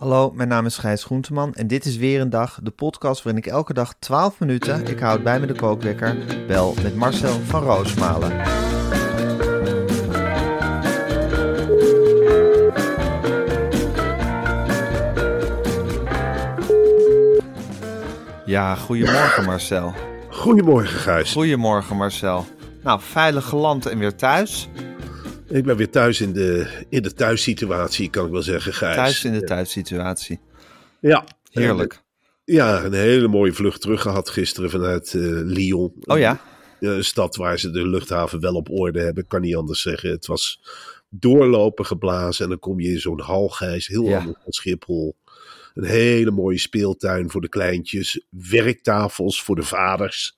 Hallo, mijn naam is Gijs Groenteman en dit is weer een dag, de podcast waarin ik elke dag 12 minuten, ik houd bij me de kookwekker, bel met Marcel van Roosmalen. Ja, goedemorgen Marcel. Goedemorgen Gijs. Goedemorgen Marcel. Nou, veilig geland en weer thuis. Ik ben weer thuis in de, in de thuissituatie, kan ik wel zeggen, Gijs. Thuis in de thuissituatie. Ja. Heerlijk. Ja, een hele mooie vlucht terug gehad gisteren vanuit uh, Lyon. Oh ja? Een stad waar ze de luchthaven wel op orde hebben, kan niet anders zeggen. Het was doorlopen geblazen en dan kom je in zo'n hal, Gijs, heel Ja. anders dan Schiphol. Een hele mooie speeltuin voor de kleintjes. Werktafels voor de vaders.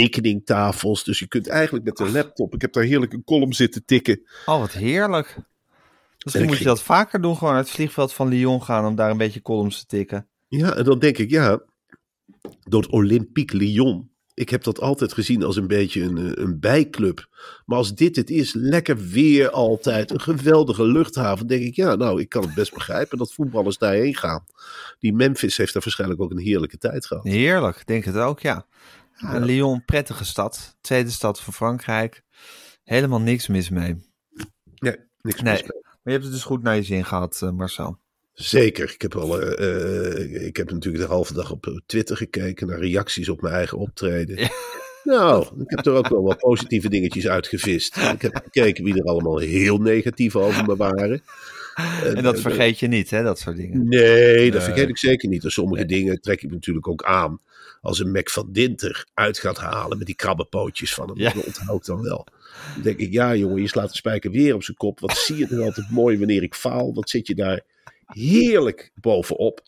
Tekeningtafels. Dus je kunt eigenlijk met een laptop. Ik heb daar heerlijk een column zitten tikken. Oh, wat heerlijk. Misschien ik moet je dat vaker doen, gewoon naar het vliegveld van Lyon gaan om daar een beetje columns te tikken. Ja, en dan denk ik, ja, dat Olympique Lyon. Ik heb dat altijd gezien als een beetje een, eh, een bijclub. Maar als dit het is, lekker weer altijd, een geweldige luchthaven. denk ik, ja, nou, ik kan het best begrijpen dat voetballers daarheen gaan. Die Memphis heeft daar waarschijnlijk ook een heerlijke tijd gehad. Heerlijk, denk het ook, ja. Ja. Lyon, prettige stad. Tweede stad van Frankrijk. Helemaal niks mis mee. Nee, niks Nee, mis maar mee. je hebt het dus goed naar je zin gehad, eh, Marcel. Zeker. Ik heb, al, eh, eh, ik heb natuurlijk de halve dag op Twitter gekeken naar reacties op mijn eigen optreden. Ja. Nou, ik heb er ook wel wat positieve dingetjes uitgevist. Ik heb gekeken wie er allemaal heel negatief over me waren. En dat vergeet je niet, hè, dat soort dingen. Nee, dat vergeet ik zeker niet. En sommige dingen trek ik natuurlijk ook aan. Als een Mac van Dinter uit gaat halen met die krabbenpootjes van hem. Ja. Dat onthoud ik dan wel. Dan denk ik, ja jongen, je slaat de spijker weer op zijn kop. Wat zie je er altijd mooi wanneer ik faal. Wat zit je daar heerlijk bovenop.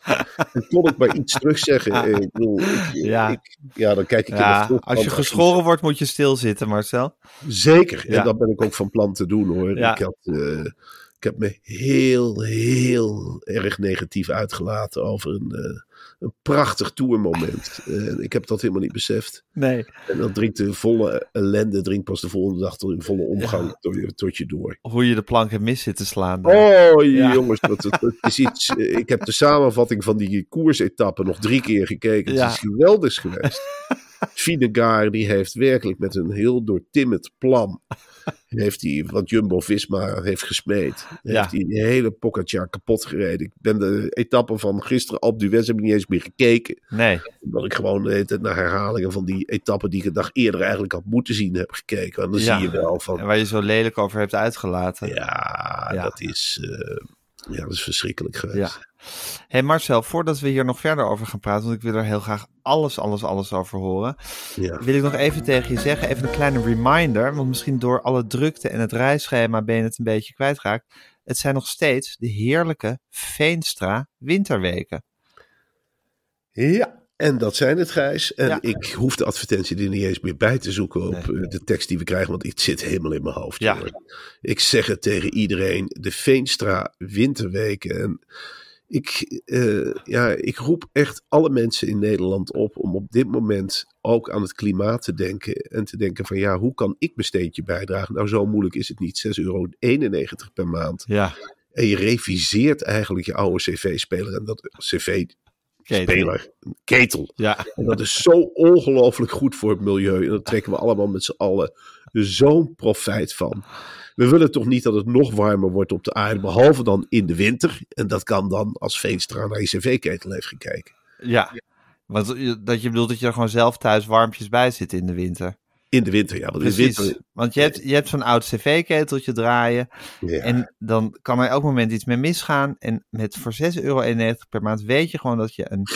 En kon ik maar iets terugzeggen. Eh, Ik bedoel, ik, Ja. ik- ja, dan kijk ik in de Ja, vroeg- als je geschoren wordt, moet je stilzitten, Marcel. Zeker. Ja. En dat ben ik ook van plan te doen hoor. Ja. Ik, had, eh, heb me heel, heel erg negatief uitgelaten over een, eh, een prachtig tourmoment. En ik heb dat helemaal niet beseft. Nee. En dan drinkt de volle ellende drinkt pas de volgende dag tot in volle omgang tot, je, tot je door. Hoe je de plank hebt mis zitten slaan. daar. Oh Ja. jongens, dat, dat, dat is iets. eh, Ik heb de samenvatting van die koersetappe nog drie keer gekeken. Ja. Het is geweldig geweest. Vinegaar die heeft werkelijk met een heel doortimmerd plan. Heeft hij, wat Jumbo Visma heeft gesmeed. Ja. Heeft hij de hele Pogacar kapot gereden. Ik ben de etappe van gisteren Alpe d'Huez heb ik niet eens meer gekeken. Nee. Omdat ik gewoon de naar herhalingen van die etappen die ik een dag eerder eigenlijk had moeten zien heb gekeken. En dan Ja. zie je wel van. En waar je zo lelijk over hebt uitgelaten. Ja, Ja. dat is. eh, ja, dat is verschrikkelijk geweest. Ja. Hey Marcel, voordat we hier nog verder over gaan praten, want ik wil er heel graag alles, alles, alles over horen, Ja. wil ik nog even tegen je zeggen, even een kleine reminder, want misschien door alle drukte en het reisschema ben je het een beetje kwijtgeraakt. Het zijn nog steeds de heerlijke Veenstra winterweken. Ja, en dat zijn het, Gijs. En Ja. ik hoef de advertentie er niet eens meer bij te zoeken op Nee. eh, de tekst die we krijgen, want het zit helemaal in mijn hoofd. Ja. Ik zeg het tegen iedereen, de Veenstra winterweken. En ik, eh, ja, ik roep echt alle mensen in Nederland op om op dit moment ook aan het klimaat te denken. En te denken van ja, hoe kan ik mijn steentje bijdragen? Nou, zo moeilijk is het niet. 6,91 euro per maand. Ja, En je reviseert eigenlijk je oude cv-speler. En dat cv-speler, een ketel. Ja, En dat is zo ongelooflijk goed voor het milieu. En daar trekken we allemaal met z'n allen zo'n profijt van. We willen toch niet dat het nog warmer wordt op de aarde, behalve dan in de winter. En dat kan dan als Veenstra naar je cv-ketel heeft gekeken. Ja. Want dat je bedoelt dat je er gewoon zelf thuis warmpjes bij zit in de winter. In de winter, ja. Want in winter, Want je hebt, je hebt zo'n oud cv-keteltje draaien. ja. En dan kan er elk moment iets mee misgaan. En met voor 6,91 euro per maand weet je gewoon dat je een,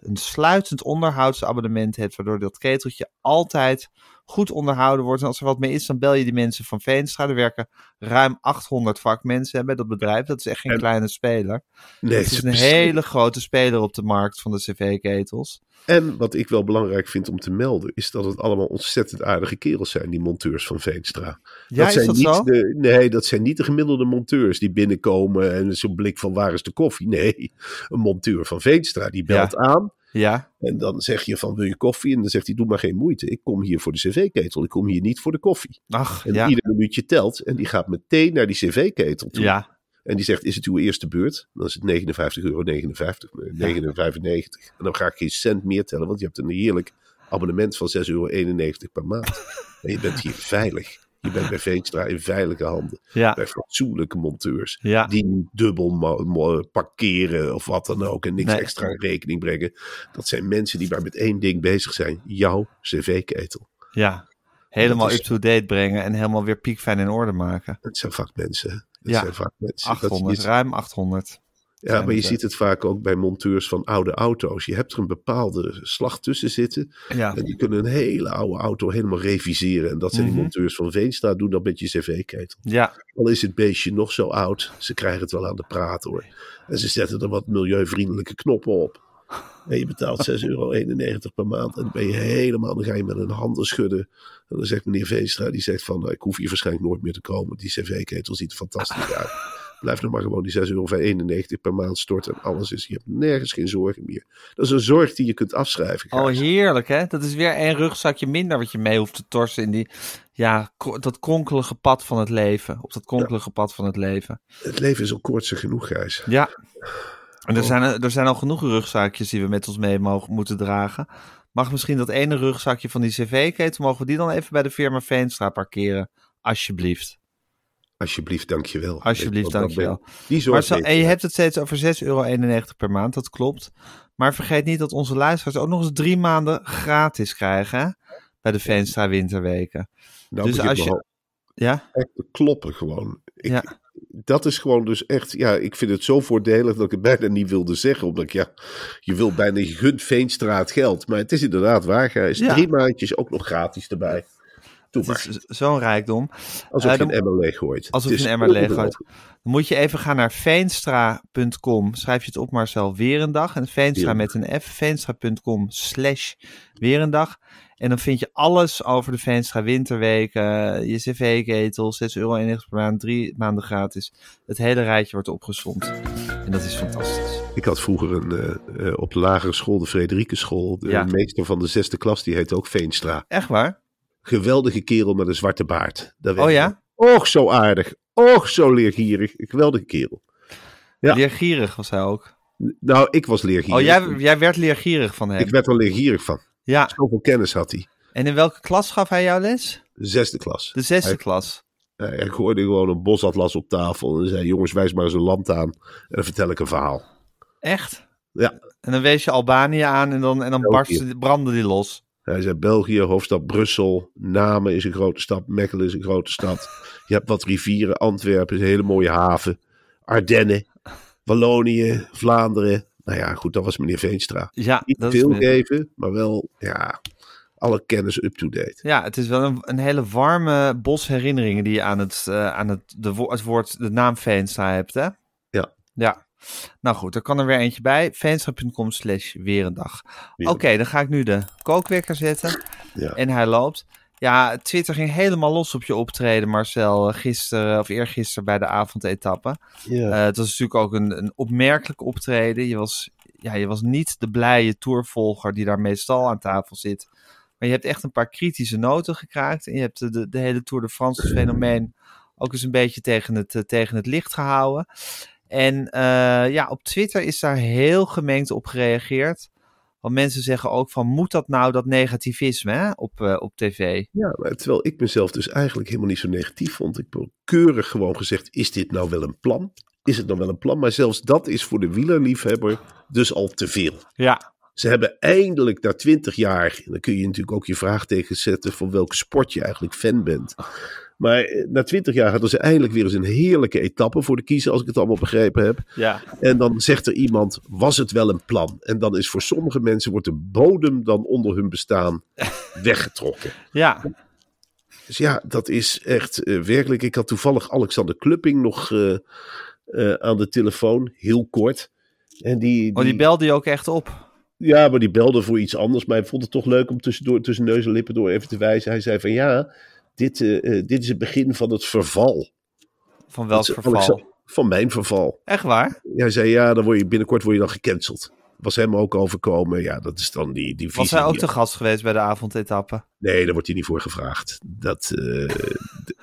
een sluitend onderhoudsabonnement hebt. Waardoor dat keteltje altijd goed onderhouden wordt. En als er wat mee is, dan bel je die mensen van Veenstra. Er werken ruim 800 vakmensen hè, bij dat bedrijf. Dat is echt geen En- kleine speler. nee, het is een precies. hele grote speler op de markt van de cv-ketels. En wat ik wel belangrijk vind om te melden, is dat het allemaal ontzettend aardige kerels zijn, die monteurs van Veenstra. Ja, is zijn dat niet zo? De, nee, dat zijn niet de gemiddelde monteurs die binnenkomen en zo'n blik van waar is de koffie? Nee, een monteur van Veenstra die belt Ja. aan Ja, en dan zeg je van wil je koffie? En dan zegt hij doe maar geen moeite, ik kom hier voor de cv-ketel, ik kom hier niet voor de koffie. ach, En ja. ieder minuutje telt en die gaat meteen naar die cv-ketel toe. Ja, En die zegt, is het uw eerste beurt? Dan is het 59,59 euro, 59, nee, 9,95. En dan ga ik geen cent meer tellen, want je hebt een heerlijk abonnement van 6,91 euro per maand. En je bent hier veilig. Je bent bij Veenstra in veilige handen. ja, Bij fatsoenlijke monteurs. ja. Die niet dubbel parkeren of wat dan ook. En niks Nee. extra in rekening brengen. Dat zijn mensen die maar met één ding bezig zijn. Jouw cv-ketel. Ja, helemaal Dat up-to-date brengen en helemaal weer piekfijn in orde maken. Het zijn vakmensen. Het Ja. zijn vakmensen. Dat 800, is- ruim 800. Ja, maar je eh, ziet het vaak ook bij monteurs van oude auto's. Je hebt er een bepaalde slag tussen zitten. Ja, En die kunnen een hele oude auto helemaal reviseren. En dat zijn Mhm. die monteurs van Veenstra. Doen dat met je cv-ketel. ja, Al is het beestje nog zo oud. Ze krijgen het wel aan de praat hoor. En ze zetten er wat milieuvriendelijke knoppen op. En je betaalt 6,91 euro per maand. En dan ben je helemaal, dan ga je met een handen schudden. En dan zegt meneer Veenstra, die zegt van, nou, ik hoef hier waarschijnlijk nooit meer te komen. Die cv-ketel ziet er fantastisch uit. Blijf nog maar gewoon die 6,91 euro per maand storten. En alles is, je hebt nergens geen zorgen meer. Dat is een zorg die je kunt afschrijven. Oh, Gijs. heerlijk hè? Dat is weer een rugzakje minder wat je mee hoeft te torsen in die, ja, dat kronkelige pad van het leven. Op dat kronkelige pad van het leven. Het leven is al kortse genoeg, Gijs. Ja. En er Oh. zijn, er zijn al genoeg rugzakjes die we met ons mee mogen, moeten dragen. Mag misschien dat ene rugzakje van die cv-ketel, mogen we die dan even bij de firma Veenstra parkeren? Alsjeblieft. Alsjeblieft, dankjewel. Alsjeblieft, dankjewel. Die zorg Maar zo, en je hebt het steeds over 6,91 euro per maand, dat klopt. Maar vergeet niet dat onze luisteraars ook nog eens drie maanden gratis krijgen bij de Veenstra Winterweken. Nou, dus als je- Ja? echt te kloppen gewoon. Ik, Ja. Dat is gewoon dus echt, ja, ik vind het zo voordelig dat ik het bijna niet wilde zeggen. Omdat ik, ja, je wil bijna, je gunt Veenstraat geld. Maar het is inderdaad waar, Gijs. Ja. Drie maandjes ook nog gratis erbij. Doe Het maar. is zo'n rijkdom. Alsof eh, je een emmer leeg gooit. Alsof Het je een emmer leeg gooit. ongelooflijk. Dan moet je even gaan naar veenstra.com. Schrijf je het op Marcel Weerendag. En Veenstra met een F. Veenstra.com slash Weerendag. En dan vind je alles over de Veenstra winterweken. Je cv-ketel, 6,91 euro per maand, drie maanden gratis. Het hele rijtje wordt opgezond. En dat is fantastisch. Ik had vroeger een, eh, eh, op de lagere school, de Frederikenschool, de Ja. meester van de zesde klas, die heette ook Veenstra. Echt waar? Geweldige kerel met een zwarte baard. Dat Oh ja? Och, zo aardig. Och, zo leergierig. Geweldige kerel. Ja. Leergierig was hij ook. Nou, ik was leergierig. Oh, jij, jij werd leergierig van hem. Ik werd er leergierig van. Ja. Zoveel kennis had hij. En in welke klas gaf hij jouw les? De zesde klas. De zesde Hij- klas. Hij hij gooide gewoon een bosatlas op tafel en zei: Jongens, wijs maar eens een land aan. En dan vertel ik een verhaal. Echt? Ja. En dan wees je Albanië aan en dan, en dan barstte, brandde die los. Hij zei: België, hoofdstad Brussel. Namen is een grote stad. Mechelen is een grote stad. Je hebt wat rivieren. Antwerpen is een hele mooie haven. Ardennen. Wallonië. Vlaanderen. Nou ja, goed, dat was meneer Veenstra. Ja, Niet dat veel geven, maar wel, ja, alle kennis up-to-date. ja, het is wel een, een hele warme bos herinneringen die je aan het, eh, aan het, de, wo- het woord, de naam Veenstra hebt, hè? Ja. Ja. Nou goed, er kan er weer eentje bij. Veenstra.com slash weer een dag. Oké, dan ga ik nu de kookwekker zetten. Ja. En hij loopt. Ja, Twitter ging helemaal los op je optreden, Marcel. eh, Gisteren of eergisteren bij de avondetappe. Ja. Eh, het was natuurlijk ook een, een opmerkelijk optreden. Je was, ja, je was niet de blije tourvolger die daar meestal aan tafel zit. Maar je hebt echt een paar kritische noten gekraakt. En je hebt de, de, de hele Tour de France fenomeen ook eens een beetje tegen het, eh, tegen het licht gehouden. En eh, ja, op Twitter is daar heel gemengd op gereageerd. Want mensen zeggen ook van, moet dat nou dat negativisme hè, op, eh, op tv? Ja, maar terwijl ik mezelf dus eigenlijk helemaal niet zo negatief vond. Ik heb keurig gewoon gezegd, is dit nou wel een plan? Is het nou wel een plan? Maar zelfs dat is voor de wielerliefhebber dus al te veel. Ja, Ze hebben eindelijk na twintig jaar, en dan kun je natuurlijk ook je vraagteken zetten van welke sport je eigenlijk fan bent. Maar eh, na twintig jaar hadden ze eindelijk weer eens een heerlijke etappe voor de kiezer, als ik het allemaal begrepen heb. ja. En dan zegt er iemand, was het wel een plan? En dan is voor sommige mensen wordt de bodem dan onder hun bestaan weggetrokken. Ja, Dus ja, dat is echt eh, werkelijk. Ik had toevallig Alexander Klupping nog eh, aan de telefoon, heel kort. En die, oh, die belde je ook echt op. Ja, maar die belde voor iets anders. Maar hij vond het toch leuk om tussendoor, tussen neus en lippen door even te wijzen. Hij zei van ja, dit, eh, eh, dit is het begin van het verval. Van welk Dat is verval? Van mijn verval. Echt waar? Hij zei ja, dan word je, binnenkort word je dan gecanceld. Was hem ook overkomen. Ja, dat is dan die, die Was hij ook te gast geweest bij de avondetappe? Nee, daar wordt hij niet voor gevraagd. Dat, eh,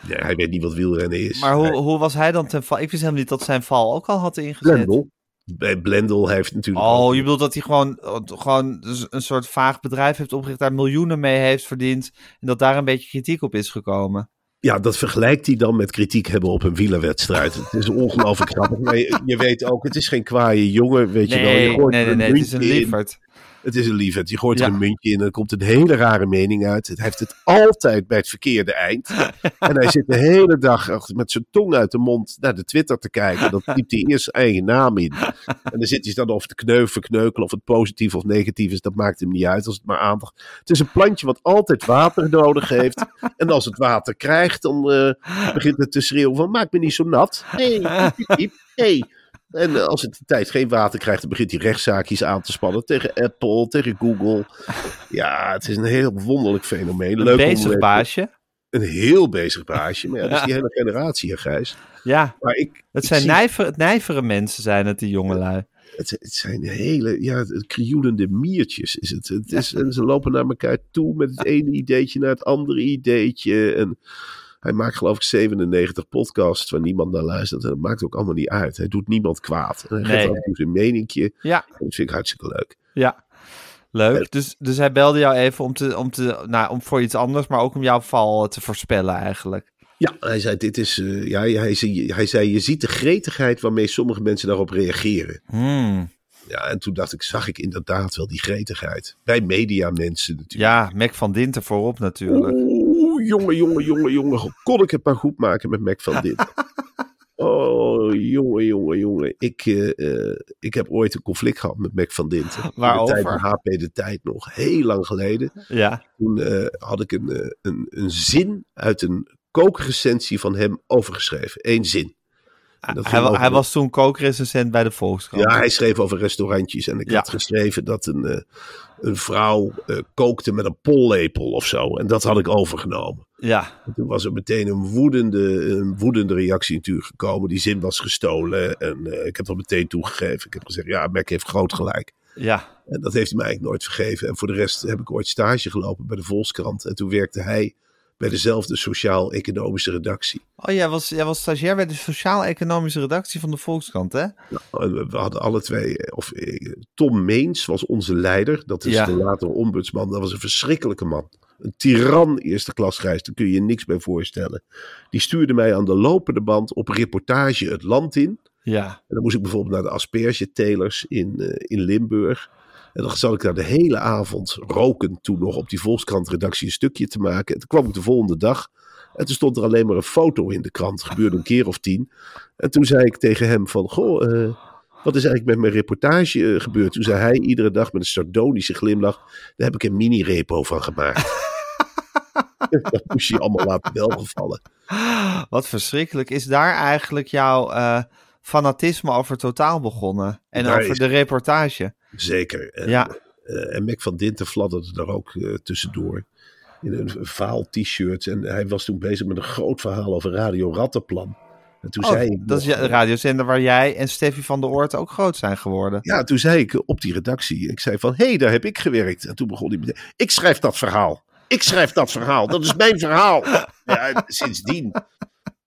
nee, hij weet niet wat wielrennen is. Maar hoe, Hij- hoe was hij dan ten val? Ik wist helemaal niet dat zijn val ook al had ingezet. Blendel. Bij Blendel heeft natuurlijk... Oh, ook- je bedoelt dat hij gewoon, gewoon dus een soort vaag bedrijf heeft opgericht, daar miljoenen mee heeft verdiend en dat daar een beetje kritiek op is gekomen. Ja, dat vergelijkt hij dan met kritiek hebben op een wielerwedstrijd. Het is ongelooflijk grappig. Maar je, je weet ook, het is geen kwaaie jongen, weet je wel. Nee, Je nee, gooit nee, nee, het is een lieverd. Het is een liefheid. Je gooit Ja. er een muntje in en er komt een hele rare mening uit. Het heeft het altijd bij het verkeerde eind. en hij zit de hele dag met zijn tong uit de mond naar de Twitter te kijken. Dan typt hij eerst zijn eigen naam in. En dan zit hij dan of te kneuven, kneukelen, of het positief of negatief is. Dat maakt hem niet uit als het maar aandacht. Het is een plantje wat altijd water nodig heeft. En als het water krijgt, dan eh, begint het te schreeuwen van maak me niet zo nat. Hey, piep, piep, hey. En eh, als het de tijd geen water krijgt, dan begint hij rechtszaakjes aan te spannen tegen Apple, tegen Google. Ja, het is een heel wonderlijk fenomeen. Een Leuk bezig even- baasje. Een heel bezig baasje. Maar ja, dat is die hele generatie, hè, Gijs. Ja, Maar ik, het ik zijn zie- nijver, het nijvere mensen zijn het, die jongelui. Het, het zijn hele, ja, krioelende miertjes is het. het is, En ze lopen naar elkaar toe met het ene ideetje naar het andere ideetje. En hij maakt geloof ik 97 podcasts waar niemand naar luistert. En dat maakt ook allemaal niet uit. Hij doet niemand kwaad. En hij Nee. geeft af en toe zijn meningje. Ja, dat vind ik hartstikke leuk. ja. Leuk. Dus, dus hij belde jou even om, te, om, te, nou, om voor iets anders, maar ook om jouw val te voorspellen eigenlijk. Ja, hij zei, dit is, eh, ja, hij, zei, hij zei, je ziet de gretigheid waarmee sommige mensen daarop reageren. Hmm. Ja, en toen dacht ik, zag ik inderdaad wel die gretigheid. Bij mediamensen natuurlijk. Ja, Mac van Dinter voorop natuurlijk. Oeh, jongen, jongen, jongen, jongen. Kon ik het maar goed maken met Mac van dit. Oh, jongen, jongen, jongen. Ik, eh, eh, ik heb ooit een conflict gehad met Mac van Dinten. In Waarover? De tijd van HP de tijd nog. Heel lang geleden. Ja. Toen eh, had ik een, een, een zin uit een kookrecensie van hem overgeschreven. Eén zin. Hij, over- hij was toen kookrecensent bij de Volkskrant. Ja, hij schreef over restaurantjes. En ik Ja. had geschreven dat een, eh, een vrouw eh, kookte met een pollepel of zo. En dat had ik overgenomen. Ja. En toen was er meteen een woedende, een woedende reactie natuurlijk gekomen. Die zin was gestolen. En eh, ik heb dat meteen toegegeven. Ik heb gezegd, ja, Mac heeft groot gelijk. Ja. En dat heeft hij mij eigenlijk nooit vergeven. En voor de rest heb ik ooit stage gelopen bij de Volkskrant. En toen werkte hij bij dezelfde sociaal-economische redactie. Oh, jij was, jij was stagiair bij de sociaal-economische redactie van de Volkskrant, hè? Nou, we- hadden alle twee, eh, of eh, Tom Meens was onze leider. Dat is Ja. de latere ombudsman. Dat was een verschrikkelijke man. Een tiran eerste klas reis, daar kun je je niks bij voorstellen. Die stuurde mij aan de lopende band op reportage het land in. Ja. En dan moest ik bijvoorbeeld naar de aspergetelers in, eh, in Limburg. En dan zat ik daar de hele avond roken toen nog op die Volkskrant-redactie een stukje te maken. En toen kwam ik de volgende dag. En toen stond er alleen maar een foto in de krant. Gebeurde een keer of tien. En toen zei ik tegen hem van, goh, eh, wat is eigenlijk met mijn reportage eh, gebeurd? Toen zei hij iedere dag met een sardonische glimlach, daar heb ik een mini-repo van gemaakt. dat moest je allemaal laten welgevallen. Wat verschrikkelijk. Is daar eigenlijk jouw eh, fanatisme over totaal begonnen? En Daar over is- de reportage? Zeker. En, Ja. eh, en Mac van Dinten fladderde daar ook eh, tussendoor. In een vaal t-shirt. En hij was toen bezig met een groot verhaal over Radio Rattenplan. En toen Oh, zei ik. dat is de radiozender waar jij en Steffi van der Oort ook groot zijn geworden. Ja, toen zei ik op die redactie. Ik zei van, hé, hey, daar heb ik gewerkt. En toen begon hij meteen. Ik schrijf dat verhaal. Ik schrijf dat verhaal. Dat is mijn verhaal. Ja, en sindsdien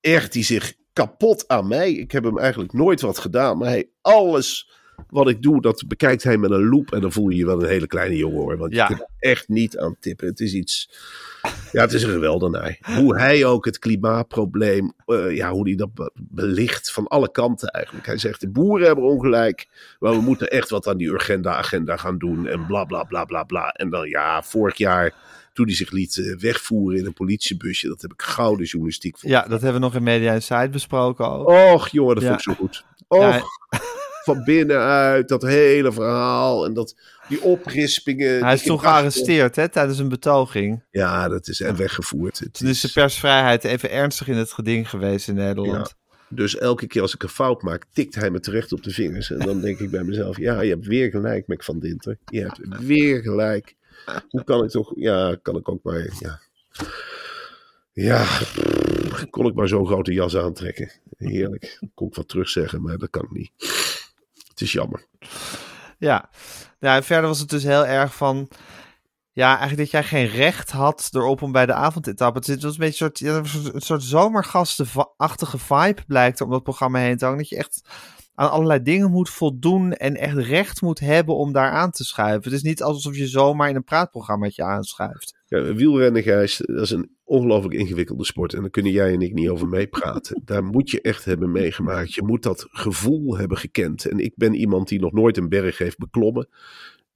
ergt hij zich kapot aan mij. Ik heb hem eigenlijk nooit wat gedaan. Maar hij alles wat ik doe, dat bekijkt hij met een loep. En dan voel je je wel een hele kleine jongen hoor. Want Ja. je kunt echt niet aan tippen. Het is iets. Ja, het is een geweldenaar. Hoe hij ook het klimaatprobleem. eh, ja, hoe hij dat be- belicht van alle kanten eigenlijk. Hij zegt: de boeren hebben ongelijk. Maar we moeten echt wat aan die agenda-agenda gaan doen. En bla bla bla bla bla. En dan ja, vorig jaar. Toen hij zich liet eh, wegvoeren in een politiebusje. Dat heb ik gouden journalistiek voor. Ja, dat hebben we nog in Media Insight besproken ook. Och, jongen, dat Ja. vond ik zo goed. Och, Ja. Van binnenuit, dat hele verhaal en dat, die oprispingen. Hij is gedachten. gearresteerd hè, tijdens een betoging. Ja, dat is en weggevoerd. Het Toen is de persvrijheid even ernstig in het geding geweest in Nederland. Dus elke keer als ik een fout maak, tikt hij me terecht op de vingers. En dan denk ik bij mezelf, ja, je hebt weer gelijk, Mac van Dinter. Je hebt weer gelijk. Hoe kan ik toch, ja, kan ik ook maar, ja. Ja, kon ik maar zo'n grote jas aantrekken. Heerlijk. Kon ik wat terugzeggen, maar dat kan ik niet. Het is jammer. Ja. en verder was het dus heel erg van... Ja, eigenlijk dat jij geen recht had erop om bij de avondetappe te zitten. Het was een beetje een soort, ja, een soort, zomergastenachtige vibe blijkt om dat programma heen te hangen. Dat je echt aan allerlei dingen moet voldoen en echt recht moet hebben om daar aan te schuiven. Het is niet alsof je zomaar in een praatprogrammaatje aanschuift. Ja, wielrennen, Gijs, dat is een ongelooflijk ingewikkelde sport. En daar kunnen jij en ik niet over meepraten. Daar moet je echt hebben meegemaakt. Je moet dat gevoel hebben gekend. En ik ben iemand die nog nooit een berg heeft beklommen.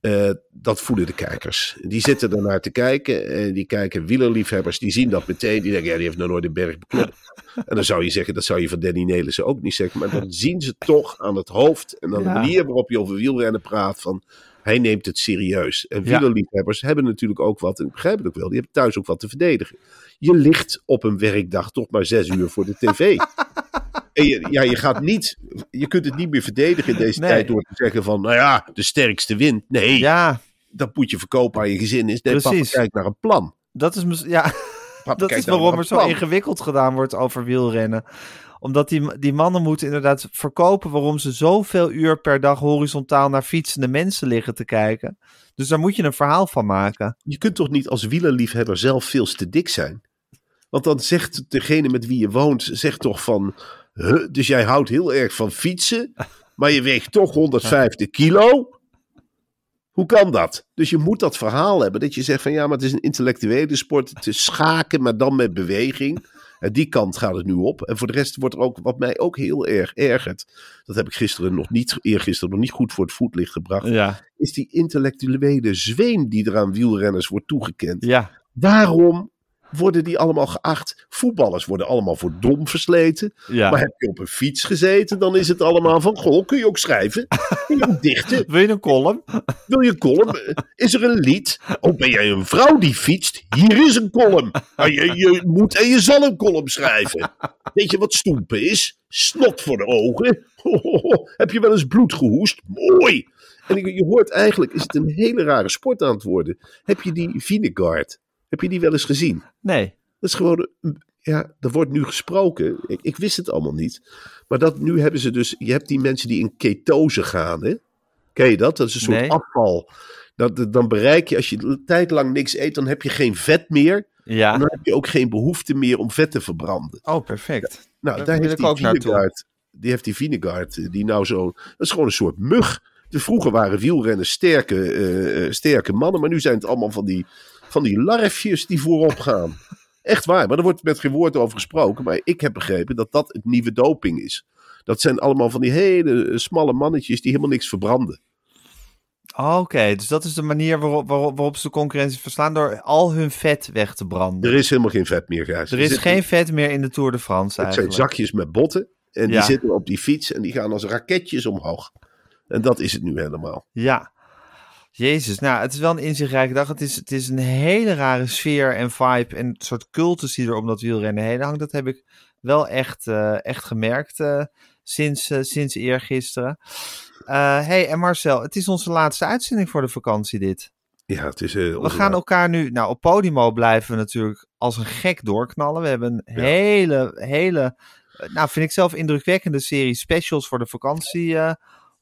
Eh, dat voelen de kijkers. Die zitten ernaar te kijken. En die kijken wielerliefhebbers. Die zien dat meteen. Die denken, ja, die heeft nog nooit een berg beklommen. En dan zou je zeggen, dat zou je van Danny Nelissen ook niet zeggen. Maar dan zien ze toch aan het hoofd. En aan de Ja. manier waarop je over wielrennen praat. Van, hij neemt het serieus. En Ja. wielerliefhebbers hebben natuurlijk ook wat, en ik begrijp het ook wel, die hebben thuis ook wat te verdedigen. Je ligt op een werkdag toch maar zes uur voor de tv. en je, ja, je gaat niet, je kunt het niet meer verdedigen in deze Nee. tijd door te zeggen van, nou ja, de sterkste wint. Nee, Ja, dat moet je verkopen aan je gezin. Is nee, papa, Precies. kijk naar een plan. dat is, ja, Papa, dat is waarom er zo ingewikkeld gedaan wordt over wielrennen. Omdat die, die mannen moeten inderdaad verkopen waarom ze zoveel uur per dag horizontaal naar fietsende mensen liggen te kijken. Dus daar moet je een verhaal van maken. Je kunt toch niet als wielerliefhebber zelf veel te dik zijn? Want dan zegt degene met wie je woont, zegt toch van... "Huh, dus jij houdt heel erg van fietsen, maar je weegt toch 150 kilo? Hoe kan dat? Dus je moet dat verhaal hebben. Dat je zegt van ja, maar het is een intellectuele sport. Het is schaken, maar dan met beweging. En die kant gaat het nu op. En voor de rest wordt er ook, wat mij ook heel erg ergert. Dat heb ik gisteren nog niet, eergisteren nog niet goed voor het voetlicht gebracht. Ja, Is die intellectuele zweem die er aan wielrenners wordt toegekend. ja. Waarom worden die allemaal geacht? Voetballers worden allemaal voor dom versleten. ja. Maar heb je op een fiets gezeten, dan is het allemaal van... Goh, kun je ook schrijven? Kun je ook dichten? Wil je een column? Wil je een column? Is er een lied? Oh, ben jij een vrouw die fietst? Hier is een column. Maar je, je moet en je zal een column schrijven. Weet je wat stoempen is? Snot voor de ogen. Heb je wel eens bloed gehoest? Mooi. En je je hoort eigenlijk, is het een hele rare sport aan het worden. Heb je die Vinegard? Heb je die wel eens gezien? Nee. Dat is gewoon, ja, er wordt nu gesproken. Ik, ik wist het allemaal niet. Maar dat, nu hebben ze dus, je hebt die mensen die in ketose gaan, hè? Ken je dat? Dat is een soort Nee. afval. Dat, dan bereik je, als je een tijd lang niks eet, dan heb je geen vet meer. En Ja. dan heb je ook geen behoefte meer om vet te verbranden. Oh, perfect. Nou, Daar heeft ik die ook. Vinegard, die heeft die Vinegard, eh, die nou zo, dat is gewoon een soort mug. De vroeger waren wielrenners sterke, eh, eh, sterke mannen, maar nu zijn het allemaal van die, van die larfjes die voorop gaan. Echt waar, maar er wordt met geen woord over gesproken. Maar ik heb begrepen dat dat het nieuwe doping is. Dat zijn allemaal van die hele eh, smalle mannetjes die helemaal niks verbranden. Oh, Oké, dus dat is de manier waarop, waarop, waarop ze de concurrentie verslaan door al hun vet weg te branden. Er is helemaal geen vet meer, Gijs. Er is geen vet meer in de Tour de France Het zijn zakjes met botten. En die zitten op die fiets en die gaan als raketjes omhoog. En dat is het nu helemaal. Ja. Jezus, nou, het is wel een inzichtrijke dag. Het is, het is een hele rare sfeer en vibe en soort cultus die er om dat wielrennen heen hangt. Dat heb ik wel echt, eh, echt gemerkt eh, sinds, eh, sinds eergisteren. Hey, en Marcel, het is onze laatste uitzending voor de vakantie dit. Ja, het is... We gaan elkaar nu, nou op Podimo blijven we natuurlijk als een gek doorknallen. We hebben een Ja. hele, hele, nou vind ik zelf indrukwekkende serie specials voor de vakantie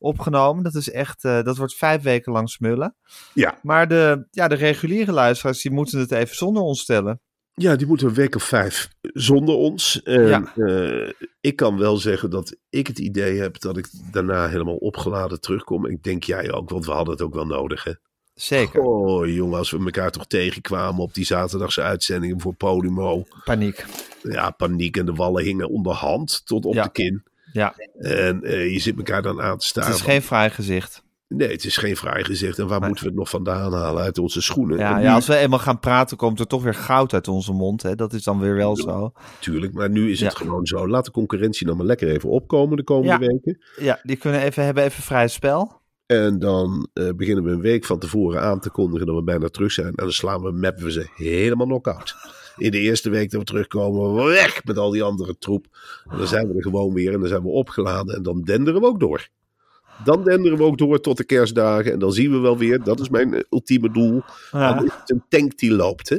opgenomen. Dat is echt, eh, dat wordt vijf weken lang smullen. Ja, Maar de, ja, de reguliere luisteraars, die moeten het even zonder ons stellen. Ja, die moeten een week of vijf zonder ons. En, Ja. eh, ik kan wel zeggen dat ik het idee heb dat ik daarna helemaal opgeladen terugkom. Ik denk jij ook, want we hadden het ook wel nodig, hè? Zeker. Oh, jongen, als we elkaar toch tegenkwamen op die zaterdagse uitzendingen voor Podimo. Paniek. Ja, paniek en de wallen hingen onderhand tot op Ja. de kin. Ja, En eh, je zit elkaar dan aan te staren. het is geen fraai gezicht. Nee, het is geen fraai gezicht. En waar moeten we het nog vandaan halen? Uit onze schoenen. Ja, als we eenmaal gaan praten, komt er toch weer goud uit onze mond. Hè? Dat is dan weer wel zo. Natuurlijk, maar nu is het gewoon zo. Laat de concurrentie nou maar lekker even opkomen de komende weken. Ja, die kunnen even, hebben even vrij spel. En dan eh, beginnen we een week van tevoren aan te kondigen dat we bijna terug zijn. En dan slaan we, mappen we ze helemaal knock-out. In de eerste week dat we terugkomen, weg met al die andere troep. En dan zijn we er gewoon weer en dan zijn we opgeladen. En dan denderen we ook door. Dan denderen we ook door tot de kerstdagen. En dan zien we wel weer, dat is mijn ultieme doel. Ja. Dan is het een tank die loopt. Hè?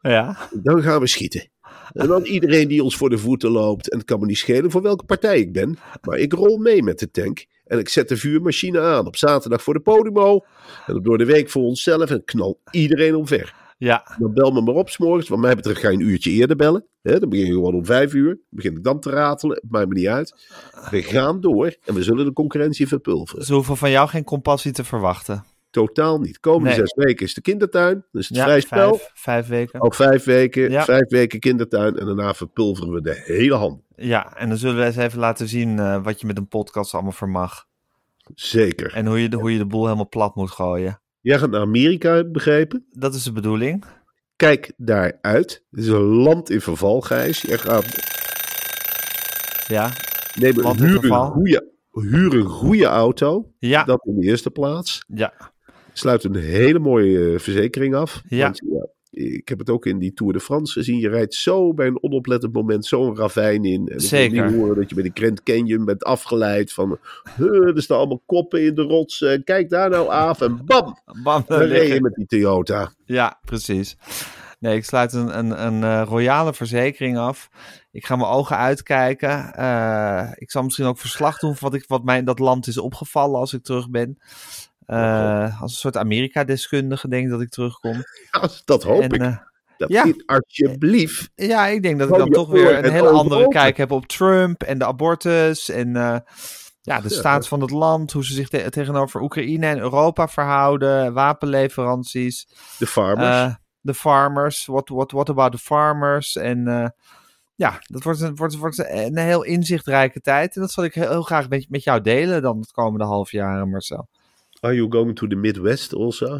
Ja, Dan gaan we schieten. En dan iedereen die ons voor de voeten loopt. En het kan me niet schelen voor welke partij ik ben. Maar ik rol mee met de tank. En ik zet de vuurmachine aan op zaterdag voor de Podimo. En op door de week voor onszelf. En knal iedereen omver. Ja, Dan bel me maar op s'morgens. Wat mij betreft ga je een uurtje eerder bellen. Dan begin je gewoon om vijf uur. Dan begin ik dan te ratelen. Het maakt me niet uit. We gaan door. En we zullen de concurrentie verpulveren. ze hoeven van jou geen compassie te verwachten. Totaal niet. Komende Nee. zes weken is de kindertuin. Is het Ja, vrij spel. vijf, vijf weken. Al vijf weken, Ja. vijf weken kindertuin en daarna verpulveren we de hele hand. Ja, en dan zullen we eens even laten zien eh, wat je met een podcast allemaal vermag. Zeker. En hoe je, de, hoe je de boel helemaal plat moet gooien. Jij gaat naar Amerika, heb ik begrepen. Dat is de bedoeling. Kijk daaruit. Het is een land in verval, Gijs. Je gaat Ja, neem een, Land in huur, een verval. goede, huur een goede auto. ja, Dat in de eerste plaats. ja, Sluit een hele mooie eh, verzekering af. Ja. Want, ja, ik heb het ook in die Tour de France gezien. Je rijdt zo bij een onoplettend moment zo'n ravijn in. En ik Zeker. wil niet horen dat je bij de Grand Canyon bent afgeleid van... "Huh, er staan allemaal koppen in de rots. Kijk daar nou af en bam! bam, Dan reed je met die Toyota. Ja, precies. Nee, ik sluit een, een, een eh, royale verzekering af. Ik ga mijn ogen uitkijken. Eh, ik zal misschien ook verslag doen van wat, ik, wat mij in dat land is opgevallen als ik terug ben. Eh, als een soort Amerika-deskundige denk ik dat ik terugkom. Ja, dat hoop En, ik. eh, Dat ja. alsjeblieft. ja, ik denk dat ik Hou dan toch weer oor een en hele andere open. kijk heb op Trump en de abortus en eh, ja, de staat van het land, hoe ze zich te- tegenover Oekraïne en Europa verhouden, wapenleveranties. De farmers. Eh, de farmers. What, what, what about the farmers? En eh, ja, dat wordt, een, wordt, wordt een heel inzichtrijke tijd. En dat zal ik heel, heel graag met, met jou delen dan het komende half jaar, Marcel. Are you going to the Midwest also?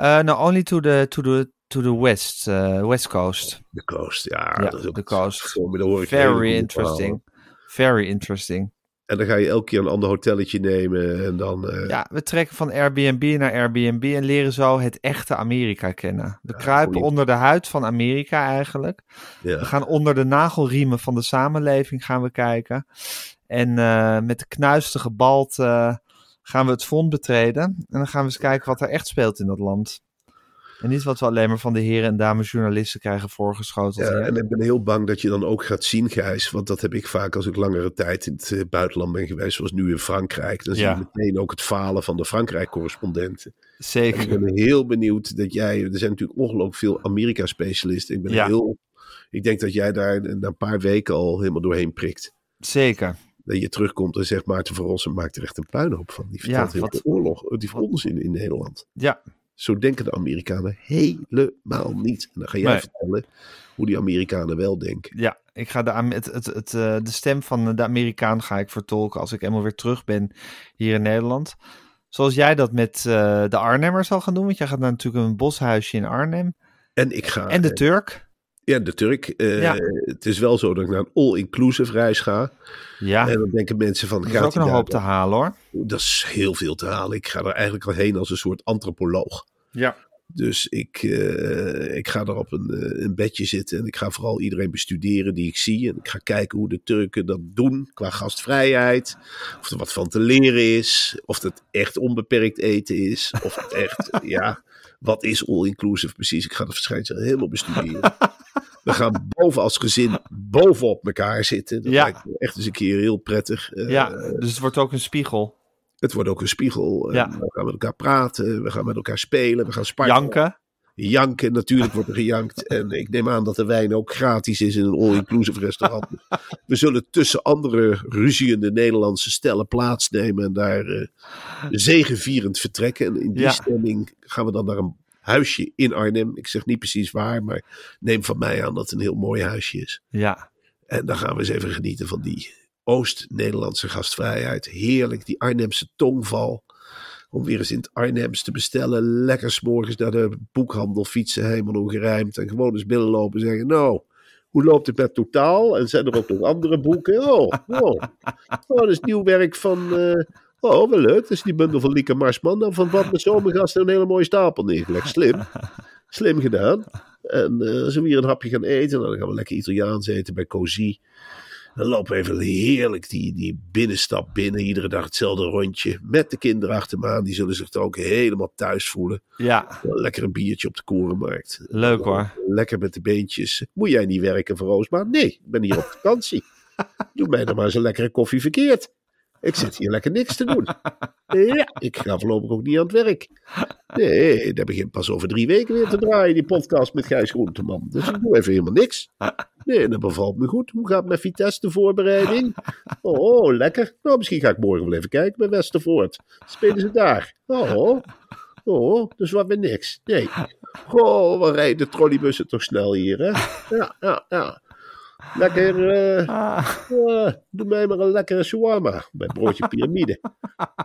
Uh, no, only to the, to the, to the west, uh, west coast. The coast, ja. Ook the coast. Hoor Very interesting. Very interesting. En dan ga je elke keer een ander hotelletje nemen en dan... eh, Ja, we trekken van Airbnb naar Airbnb en leren zo het echte Amerika kennen. We kruipen goeie. onder de huid van Amerika eigenlijk. ja. We gaan onder de nagelriemen van de samenleving gaan we kijken. En eh, met de knuistige balt eh, gaan we het front betreden. En dan gaan we eens kijken wat er echt speelt in dat land. En niet wat we alleen maar van de heren en dames journalisten krijgen voorgeschoteld. Ja, en ik ben heel bang dat je dan ook gaat zien, Gijs. Want dat heb ik vaak als ik langere tijd in het eh, buitenland ben geweest, zoals nu in Frankrijk. Dan Ja. zie je meteen ook het falen van de Frankrijk-correspondenten. En ik Zeker. ben heel benieuwd dat jij... Er zijn natuurlijk ongelooflijk veel Amerika-specialisten. Ik ben Ja. heel... Ik denk dat jij daar na een paar weken al helemaal doorheen prikt. Zeker. Dat je terugkomt en zegt Maarten van Rossum maakt er echt een puinhoop van. Die vertelt Ja, heel veel oorlog. Die heeft onzin in Nederland. Ja, Zo denken de Amerikanen helemaal niet. En dan ga jij Nee. vertellen hoe die Amerikanen wel denken. ja. Ik ga de, het, het, het, eh, de stem van de Amerikaan ga ik vertolken als ik eenmaal weer terug ben hier in Nederland. Zoals jij dat met eh, de Arnhemmer zal gaan doen. Want jij gaat naar natuurlijk een boshuisje in Arnhem. En ik ga... En de eh, Turk. Ja, de Turk. eh, Ja. Het is wel zo dat ik naar een all-inclusive reis ga. Ja, En dan denken mensen van... er is ook een hoop te halen hoor. Dat is heel veel te halen. Ik ga er eigenlijk al heen als een soort antropoloog. Ja. Dus ik, eh, ik ga daar op een, eh, een bedje zitten en ik ga vooral iedereen bestuderen die ik zie. En ik ga kijken hoe de Turken dat doen qua gastvrijheid. Of er wat van te leren is. Of het echt onbeperkt eten is. Of het echt, ja, wat is all-inclusive precies? Ik ga de verschijnselen helemaal bestuderen. We gaan boven als gezin bovenop elkaar zitten. Dat Ja. lijkt me echt eens een keer heel prettig. Eh, Ja, dus het wordt ook een spiegel. het wordt ook een spiegel. Ja. En we gaan met elkaar praten, we gaan met elkaar spelen, we gaan spartelen. Janken. janken. Natuurlijk wordt er gejankt. En ik neem aan dat de wijn ook gratis is in een all-inclusive restaurant. We zullen tussen andere ruziende Nederlandse stellen plaatsnemen en daar uh, zegevierend vertrekken. En in die Ja. stemming gaan we dan naar een huisje in Arnhem. Ik zeg niet precies waar, maar neem van mij aan dat het een heel mooi huisje is. Ja, En dan gaan we eens even genieten van die Oost-Nederlandse gastvrijheid. Heerlijk, die Arnhemse tongval. Om weer eens in het Arnhems te bestellen. Lekker 's morgens naar de boekhandel fietsen, helemaal ongerijmd. En gewoon eens binnenlopen en zeggen, nou, hoe loopt het met totaal? En zijn er ook nog andere boeken? Oh, oh. oh dat is nieuw werk van... eh, Oh, wel leuk. Dat is die bundel van Lieke Marsman. Dan van wat met zomergasten een hele mooie stapel neergelegd. Slim. Slim gedaan. En eh, als we hier een hapje gaan eten, dan gaan we lekker Italiaans eten bij Cozy. Dan lopen we even heerlijk die, die binnenstap binnen. Iedere dag hetzelfde rondje. Met de kinderen achter me aan. Die zullen zich er ook helemaal thuis voelen. ja, Lekker een biertje op de korenmarkt. leuk hoor. Lekker met de beentjes. Moet jij niet werken voor Roosma? Nee, ik ben hier op vakantie. Doe mij dan maar eens een lekkere koffie verkeerd. Ik zit hier lekker niks te doen. Ja, ik ga voorlopig ook niet aan het werk. Nee, dat begint pas over drie weken weer te draaien, die podcast met Gijs Groenteman. Dus ik doe even helemaal niks. Nee, dat bevalt me goed. Hoe gaat met Vitesse de voorbereiding? Oh, oh, lekker. Nou, misschien ga ik morgen wel even kijken bij Westervoort. Spelen ze daar? Oh, oh, dus wat weer niks. Nee. Goh, wat rijden de trolleybussen toch snel hier, hè? Ja, ja, ja. Lekker, eh, eh, doe mij maar een lekkere shawarma bij broodje piramide.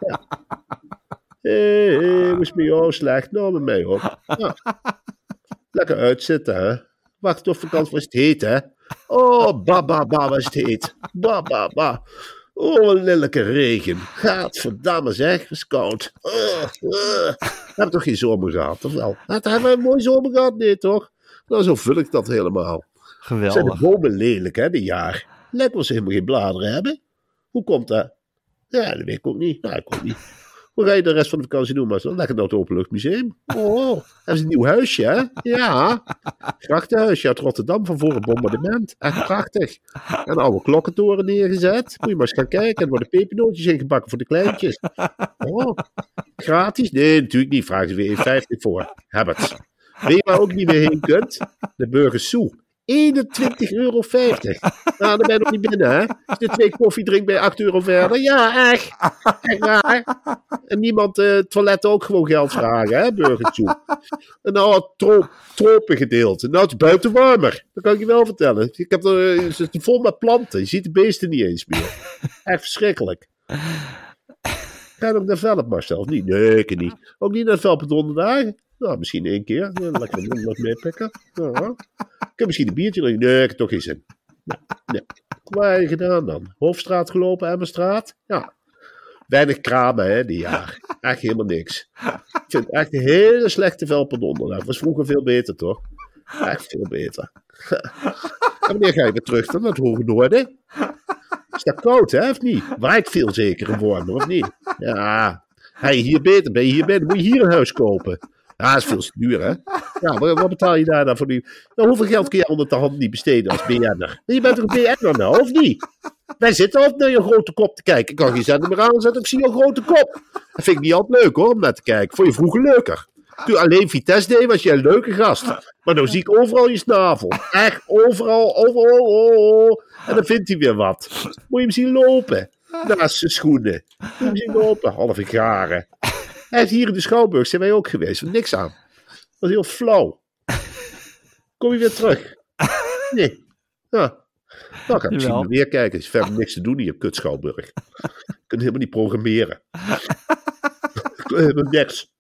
Ja. Hé, hey, het met jou slecht? Nou, met mij ook. Ja. Lekker uitzitten, hè? Wacht op vakantie, was het heet, hè? Oh, ba, ba, ba, was het heet. Ba, ba, ba. Oh, een lelijke regen. Gadverdamme zeg, het is koud. Uh, uh. We hebben toch geen zomer gehad, of wel? Hebben we een mooie zomer gehad? Nee, toch? Nou, zo vul ik dat helemaal. Zijn de Geweldig. bomen lelijk, hè, dit jaar? Lijkt wel ze helemaal geen bladeren hebben. Hoe komt dat? Ja, dat weet ik ook niet. Nou, ik ook niet. Hoe ga je de rest van de vakantie doen, Marcel? Lekker naar het Openluchtmuseum. Oh, hebben ze een nieuw huisje, hè? Ja. Grachtenhuisje uit Rotterdam van voor het bombardement. Echt prachtig. En oude klokkentoren neergezet. Moet je maar eens gaan kijken. Er worden pepernootjes ingebakken voor de kleintjes. Oh, gratis? Nee, natuurlijk niet. Vragen ze weer 1,50 voor. Heb het. Weet je waar ook niet meer heen kunt? De Burgers. 21,50 euro. Nou, dan ben je nog niet binnen, hè? Als je twee koffie drinkt bij 8 euro verder. Ja, echt. Echt waar. En niemand eh toiletten ook gewoon geld vragen, hè? Burgers Soe. En nou, het tro tropengedeelte. Nou, het is buiten warmer. Dat kan ik je wel vertellen. Ik heb er, eh, het is vol met planten. Je ziet de beesten niet eens meer. Echt verschrikkelijk. Ga je ook naar Velp, Marcel? Of niet? Nee, ik niet. Ook niet naar Velp op donderdag? Nou, misschien één keer. Lekker wat meepikken. Ja. Ik heb misschien een biertje drinken. Nee, ik heb toch geen zin. Nee, je gedaan dan? Hoofdstraat gelopen, Emmerstraat? Ja. Weinig kramen, hè, die jaar. Echt helemaal niks. Ik vind het echt een hele slechte Velp op donderdag. Dat was vroeger veel beter, toch? Echt veel beter. En wanneer ga je weer terug dan naar het Hoge Noorden? Is dat koud, hè, of niet? Waait veel zeker in Wormen, of niet? Ja. Hey, hier beter, ben je hier beter? Moet je hier een huis kopen? Ja, dat is veel duur, hè? Ja, wat, betaal je daar dan voor die... Nou, hoeveel geld kun je onder de hand niet besteden als BN'er? Je bent toch een BN'er nou, of niet? Wij zitten altijd naar je grote kop te kijken. Ik kan geen zender meer aanzetten, ik zie je grote kop. Dat vind ik niet altijd leuk, hoor, om naar te kijken. Vond je vroeger leuker? Toen alleen Vitesse deed, was je een leuke gast. Maar nu zie ik overal je snavel. Echt, overal, overal. Oh, oh. En dan vindt hij weer wat. Moet je hem zien lopen. Naast zijn schoenen. Moet je hem zien lopen. Halve garen. Hij is hier in de Schouwburg, zijn wij ook geweest. Niks aan. Dat was heel flauw. Kom je weer terug? Nee. Ja. Nou, ga ik misschien weer kijken. Er is verder niks te doen hier, kut Schouwburg. Je kunt helemaal niet programmeren. Helemaal niks.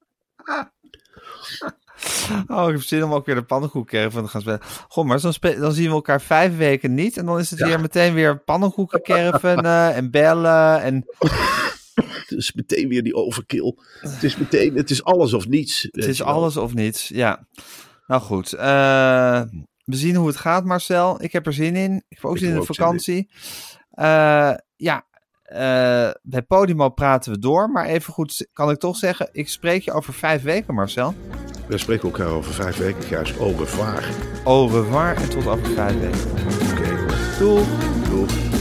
Oh, ik heb zin om ook weer de pannenkoekcaravan te gaan spelen. Goh, maar dan, spe- dan zien we elkaar vijf weken niet. En dan is het Ja. weer meteen weer pannenkoekencaravan en bellen. En Het is meteen weer die overkill. Het is meteen, het is alles of niets. het is alles of niets. Ja. Nou goed. eh, we zien hoe het gaat, Marcel. Ik heb er zin in. Ik heb ook Ik zin in de vakantie. Eh, ja. eh, bij Podimo praten we door. Maar even goed kan ik toch zeggen. Ik spreek je over vijf weken, Marcel. We spreken elkaar over vijf weken, Gijs. Au revoir. Au revoir en tot over vijf weken. Oké, Doei. doei.